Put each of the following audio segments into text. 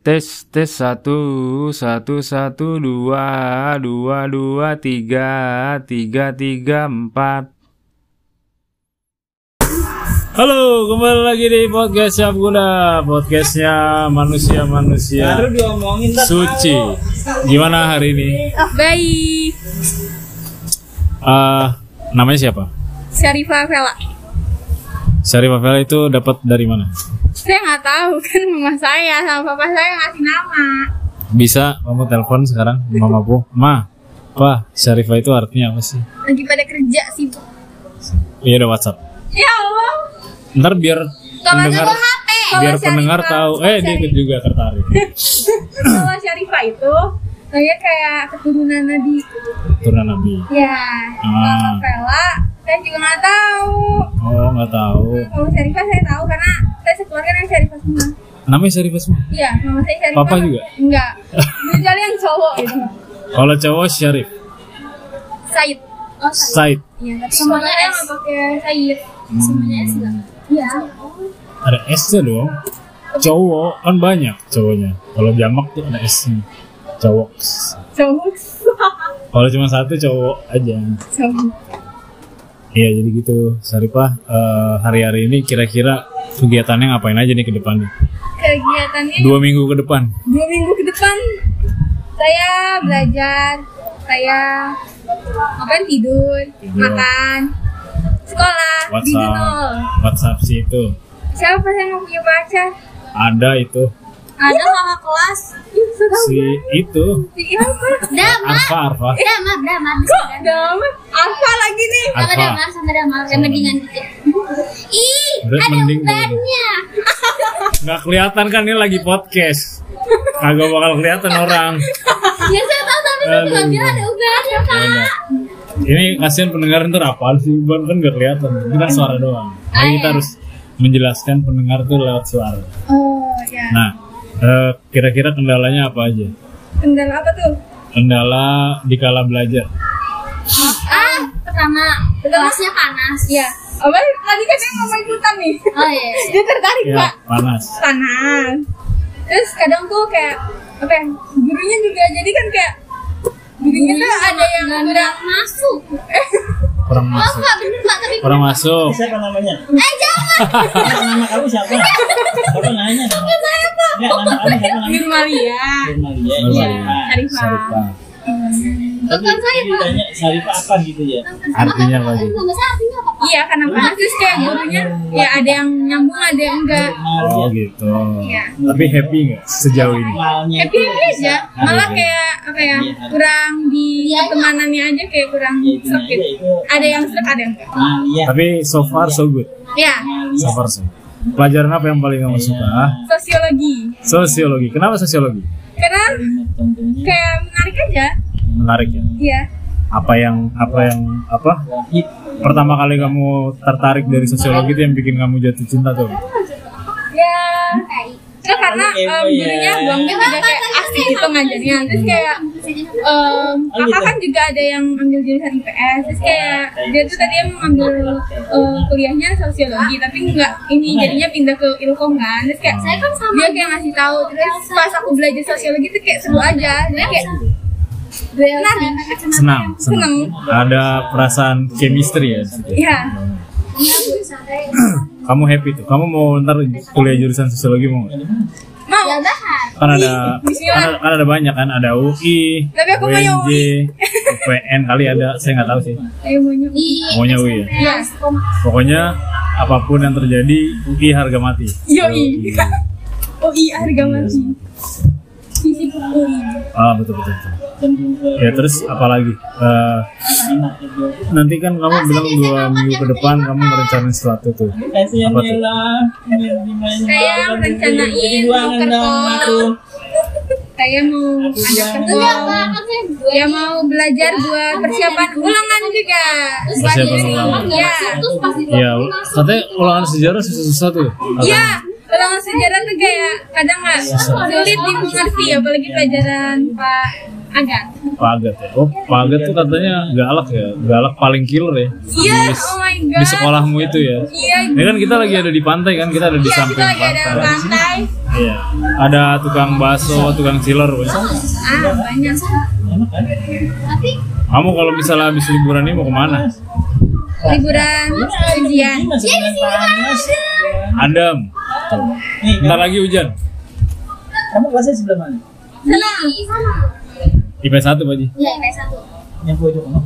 Tes tes satu satu satu dua dua dua tiga tiga tiga empat. Halo, kembali lagi di podcast Siap Kuda, podcastnya manusia-manusia suci. Gimana hari ini? Baik. Eh, namanya siapa? Syarifah Vela. Syarif Afel itu dapat dari mana? Saya nggak tahu kan mama saya sama papa saya ngasih nama. Bisa kamu telepon sekarang mama bu, ma, apa Syarifah itu artinya apa sih? Lagi pada kerja sih. Iya ada WhatsApp. Ya Allah. Ntar biar Kalau pendengar HP. biar pendengar tahu eh dia ikut juga tertarik Kalau Syarifah itu saya kayak keturunan Nabi. turun nabi Ya. Ah. Kalau Vela saya juga nggak tahu. oh nggak tahu Kalau Syarifah saya tahu karena saya sekeluarga dengan Syarifah semua. namanya Syarifah semua Iya, mama saya Syarifah. Papa juga? Enggak. Kecuali yang cowok itu. kalau cowok Syarif Said. Oh, Said Iya, tapi semuanya yang nggak pakai Said. Semuanya S nggak? Iya. ada S nya dong cowok kan banyak cowoknya kalau jamak tuh ada S nya cowok Cowok. kalau cuma satu cowok aja Cowok. Iya jadi gitu. Syarifah eh, hari-hari ini kira-kira kegiatannya ngapain aja nih ke depannya Kegiatannya? Dua minggu ke depan. Dua minggu ke depan? Saya belajar, saya ngapain? Tidur, Tidur. makan, sekolah, WhatsApp. nol. WhatsApp sih itu. Siapa saya mau punya pacar? ada itu Ada kakak kelas. Si itu Siapa? Dama, Arfa Arfa Dama, Dama, Kok Damar? Apa lagi nih? sama Arfa Dama, sama Dama, yang mendingan. Ih, ada ubannya. nggak kelihatan kan ini lagi podcast kagak bakal kelihatan orang Ya saya tahu tapi saya juga bilang ada ubannya Ya kak. udah. ini kasihan pendengar ntar apaan sih Ban kan nggak kelihatan ini kan suara doang Ah, Jadi kita iya. harus menjelaskan pendengar tuh lewat suara Oh, ya. nah eh, kira-kira kendalanya apa aja Kendala apa tuh? kendala di kala belajar Ah, pertama kelasnya panas. Ya. Apa? Tadi kan saya ngomong ikutan nih. Oh iya. iya. Dia tertarik, ya Pak. panas panas terus kadang tuh kayak apa ya gurunya juga jadi kan kayak gurunya tuh ada yang udah masuk. kurang Oh masuk enggak bener pak tapi kurang masuk Siapa namanya? eh jangan. Nama kamu siapa? Siapa nanya? Nama saya Pak. Ya, nama kamu siapa namanya? Nur Maria Maria. Nur Iya. Tapi Bukan saya pak. ditanya Syarifah apa gitu ya? artinya apa iya karena terus kayak gurunya ya ada yang nyambung ada yang enggak oh gitu Iya. tapi happy nggak sejauh ini happy happy aja malah kayak apa ya? Kurang di pertemanannya aja kayak kurang gitu itu ada yang serak ada yang enggak? Malia. tapi so far so good. Ya so far so good. pelajaran apa yang paling kamu suka Ah, sosiologi. Sosiologi. Kenapa sosiologi? Karena kayak menarik aja. Menarik ya? Iya. Apa yang apa yang apa? Pertama kali kamu tertarik dari sosiologi itu yang bikin kamu jatuh cinta tuh ya Nah, karena um, ya. gurunya buangnya juga kayak asik gitu ngajarnya. Terus kayak um, kakak gitu. kan juga ada yang ambil jurusan IPS. Terus kayak dia tuh tadi yang ambil uh, kuliahnya sosiologi tapi nggak ini jadinya pindah ke ilkom kan. Terus kayak Saya kan sama. dia kayak ngasih tahu. Terus pas aku belajar sosiologi tuh kayak seru aja. Jadi kayak menarik senang senang. ada perasaan chemistry ya di situ. ya kamu happy tuh kamu mau ntar kuliah jurusan sosiologi mau nggak? mau Ya kan ada kan, kan ada banyak kan ada UI Tapi aku maunya UNJ UPN kali ada saya nggak tahu sih ayo maunya UI ya? Iya. pokoknya apa pun yang terjadi UI harga mati Yoi. UI harga mati. Fisik UI. ah betul betul, betul. Ya terus apalagi Eh, nanti kan kamu bilang dua minggu ke depan kamu merencanain sesuatu tuh. Kasih Apa tuh? Saya rencanain mau kerkol. Saya mau kan saya dua. Ya mau belajar buat persiapan ulangan juga. Persiapan ulangan. Ya. Ya katanya ulangan sejarah susah-susah tuh. Iya. Ulangan sejarah tuh kayak kadang nggak sulit dimengerti apalagi pelajaran Pak agak Pagat ya. Oh, Pagat tuh katanya galak ya. Galak paling killer ya. iya Di, oh my god di sekolahmu itu ya. iya Ini kan kita lagi ada di pantai kan, kita ada di iya kita samping lagi ada pantai. pantai Iya. Ada tukang bakso, tukang chiller. Boy. ah banyak Tapi Kamu kalau misalnya habis liburan ini mau ke mana? liburan ujian Ini masih dengan panas. Adem. Nih, Bentar lagi hujan. kamu kelasnya sebelah mana? di sana. IPS 1 Pak Ji. Iya, naik satu. Yang pojok kamu.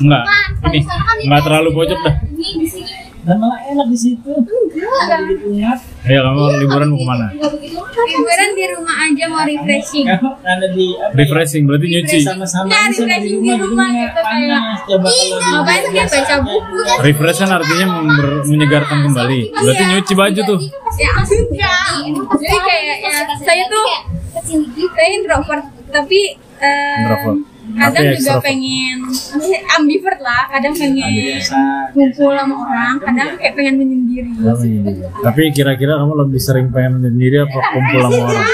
Enggak. Kan, kalau Ini di kan di enggak atas terlalu pojok dah. Ini di sini. Dan malah enak di situ. Enggak. Ayo kamu liburan mau ke mana? Kan liburan di rumah aja mau refreshing Kamu ada di apa? ya? Refreshing berarti nyuci. Sama-sama Nah, refreshing di di rumah, rumah jadi gitu, nggak panas. Coba kalau di ngapain tuh kayak baca buku Refresh kan artinya member- menyegarkan kembali. Berarti nyuci baju tuh. ya enggak jadi kayak ya saya tuh kecil gitu. saya introvert tapi eh, Introvert. kadang Tapi juga extrovert. pengen ambivert lah kadang pengen kumpul sama orang kadang kayak pengen menyendiri Tapi kira-kira kamu lebih sering pengen sendiri apa kumpul sama orang?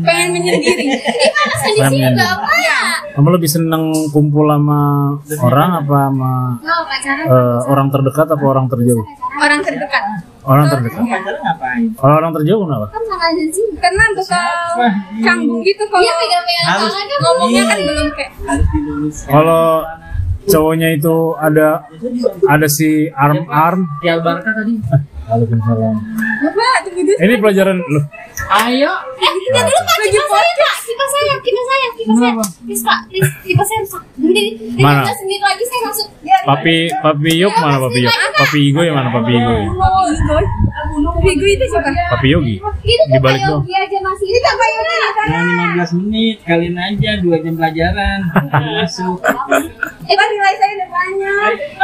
Pengen menyendiri Panas di Pengen sini menyendiri. Kamu lebih seneng kumpul sama orang apa sama eh, orang terdekat apa orang terjauh? Orang terdekat Orang terdekat. Kalau orang terjauh kenapa? Kan sama aja sini. karena bakal canggung gitu kalau Dia pegang-pegang Harus. kan. ngomongnya kan belum kayak. Kalau cowoknya itu ada ada si arm arm. Ya Barca tadi. Waalaikumsalam. bapak tunggu dulu Ini pelajaran lu. Ayo. Eh, kita dulu Pak, kipas saya Pak. Kipas saya, kipas saya, kipas saya. Please Pak, please, kipas saya rusak. Nanti Mana? kita sendiri lagi saya masuk. Papi Papi Yok mana Papi Yok? Papi Igo yang mana Papi Igo? ya? Igoy Igoy itu siapa Papi Yogi. Di balik Pak doang. Yogi aja masih. Itu Pak Yogi. Cuma 15 menit, kalian aja 2 jam pelajaran. Masuk. eh nilai saya udah banyak ya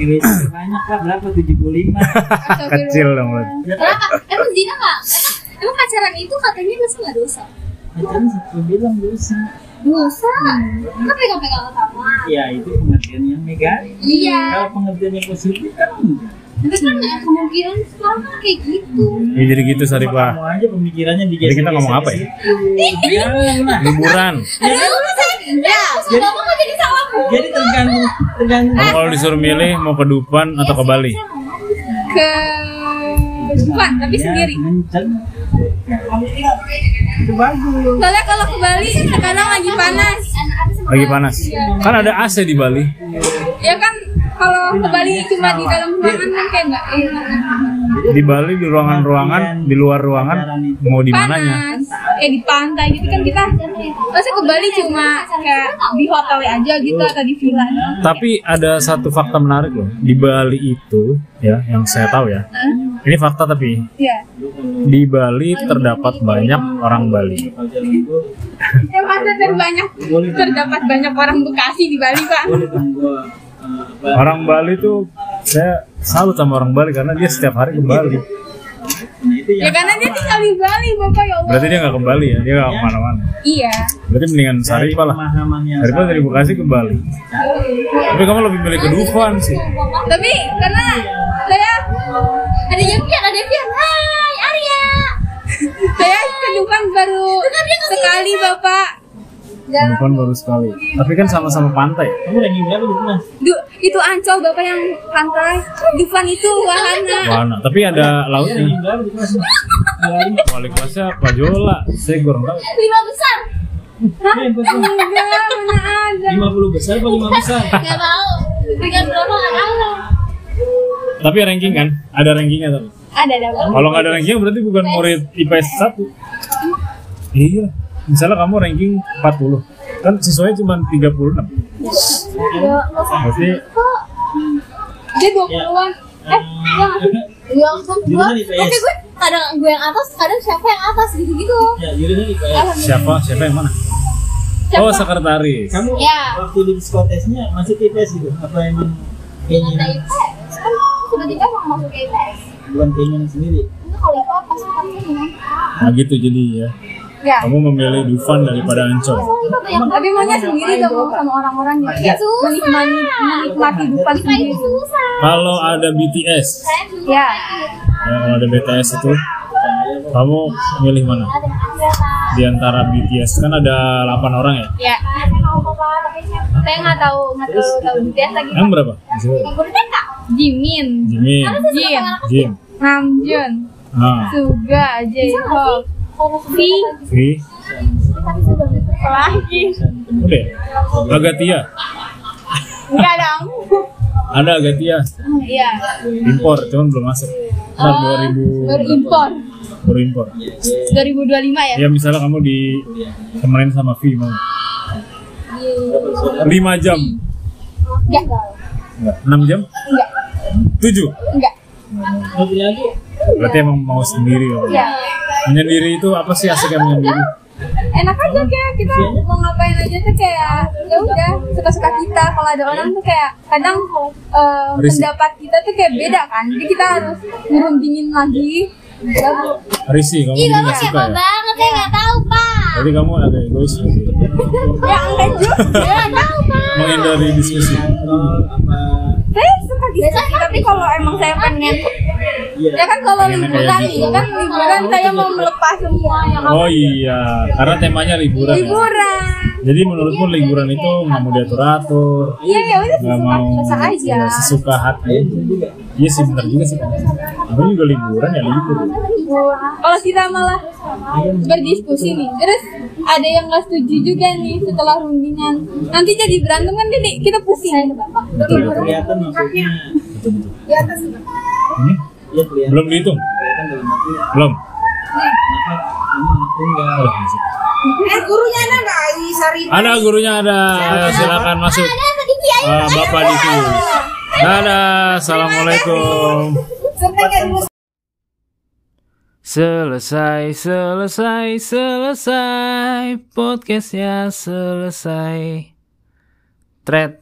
Banyak Pak, berapa? 75. Kecil dong. Kenapa? Emang zina nggak? Emang, emang pacaran itu katanya dosa nggak dosa? Pacaran satu bilang dosa. Dosa. Kan pegang-pegang tangan. Ya itu pengertian yang negatif. Iya. Kalau pengertian yang positif kan enggak. Tapi kan ya, kemungkinan sekarang kan kayak gitu. Ya jadi gitu aja pemikirannya digeser. Jadi kita ngomong apa ya? Jangan. Liburan. Sih? Ya, bapak kok jadi salah Jadi tergantung tergantung Kamu kalau disuruh milih mau ke Dupan atau ke Bali? ke Dufan tapi sendiri Mencet. Itu bagus. soalnya kalau ke Bali sekarang lagi panas Lagi panas. Kan ada AC di Bali. ya kan kalau ke Bali cuma di dalam ruangan kan kayak nggak enak Di Bali di ruangan-ruangan, di luar ruangan mau di mananya? Kayak di pantai gitu kan kita masa ke Bali cuma kayak di hotel aja gitu atau di villa Tapi ada satu fakta menarik loh. Di Bali itu ya yang saya tahu ya. Ini fakta tapi ya di Bali terdapat banyak orang Bali. yang masa terbanyak terdapat banyak orang Bekasi di Bali pak eh, Orang Bali tuh saya salut sama orang Bali karena dia setiap hari ke Bali. Itu ya karena dia tinggal di Bali bapak ya Allah Berarti dia nggak ke Bali ya, dia nggak ke mana-mana. iya Berarti mendingan Saripah lah. Saripah dari Bekasi ke Bali. Tapi kamu lebih milih ke Dufan sih. tapi karena saya Ada Yepian, ada Yepian. Hai, Arya. saya ke Dufan baru sekali bapak Dufan baru sekali. Tapi kan sama-sama pantai. Kamu ranking berapa di sana? Du, itu ancol bapak yang pantai Dufan itu wahana Wahana. Tapi ada lautnya. Kelas? Dua lima. Wali kelasnya Pak Jola. Saya kurang tahu. Lima besar. Hah? enggak mana ada Lima puluh besar apa lima besar? Gak tahu. Peringkat berapa tahu. Tapi ranking kan? Ada rankingnya tapi. ada ada Kalau nggak ada ranking berarti bukan murid IPS 1 Iya. Misalnya kamu ranking 40 kan siswanya cuma 36 Berarti dia dua puluhan Eh, iya yang kan. Jurusan IPS. Oke gue kadang gue yang atas, kadang siapa yang atas gitu gitu. Ya, siapa? Siapa yang mana? Oh sekretaris Kamu Ya. waktu di psikotesnya masih IPS gitu? Apa emang Ada keinginan? IPS. Kan tiba-tiba mau masuk ke IPS. Bukan keinginan sendiri? Enggak kalau IPA pasti kan? Nah gitu jadi ya ya. Kamu memilih Dufan daripada Ancol. Tapi maunya sendiri dong sama orang-orang ya Susah. menikmati menikmati Dufan sendiri. Itu susah. Kalau ada BTS ya. Ya, Kalau ada BTS itu Kamu milih mana? di antara BTS kan ada 8 orang ya? Ya. Saya nggak tahu nggak tahu tahu BTS lagi. yang berapa. Jimin, Jimin. Jin. Namjoon, ah. Suga, J-Hope, V, V lagi. udah Agatia Enggak dong. ada Agatia Iya, impor cuman belum masuk. Ntar 2000 baru impor. baru impor 2025 ya. ya misalnya kamu di temenin sama V mau. 5 jam. Enggak, Enggak. 6 jam? Enggak, 7 enggak. berarti emang mau sendiri ya Ya. Menyendiri itu apa sih asiknya menyendiri Enak aja kayak kita mau ngapain aja tuh kayak ya udah suka-suka kita. Kalau ada orang tuh kayak kadang eh, Risih. pendapat kita tuh kayak beda kan. Jadi kita harus ngerundingin lagi. Risi kamu Ih, nggak suka ya banget saya nggak tahu pak. jadi kamu agak egois gitu. ya enggak juga. Nggak tahu pak. menghindari diskusi saya suka diskusi tapi kalau emang saya pengen ya kan kalau liburan gitu. kan liburan saya mau melepas semua yang oh iya. Karena temanya liburan ya. liburan. Jadi menurutmu liburan itu nggak mau diatur atur iya ya udah nggak sesuka mau aja. ya, sesuka hati. Iya sih benar juga sih. Aku juga liburan ya libur. Kalau kita malah berdiskusi nih terus ada yang nggak setuju juga nih setelah rundingan. Nanti jadi berantem kan jadi kita pusing. Kelihatan maksudnya. Betul betul ini iya kelihatan. Belum dihitung? Kelihatan dalam arti belum? Kenapa kamu enggak. Eh gurunya ada nggak Isari? ada gurunya ada. Ayo, silakan masuk. Ah, bapak di sini. Dadah, assalamualaikum. Selesai, selesai, selesai. Podcastnya selesai. Thread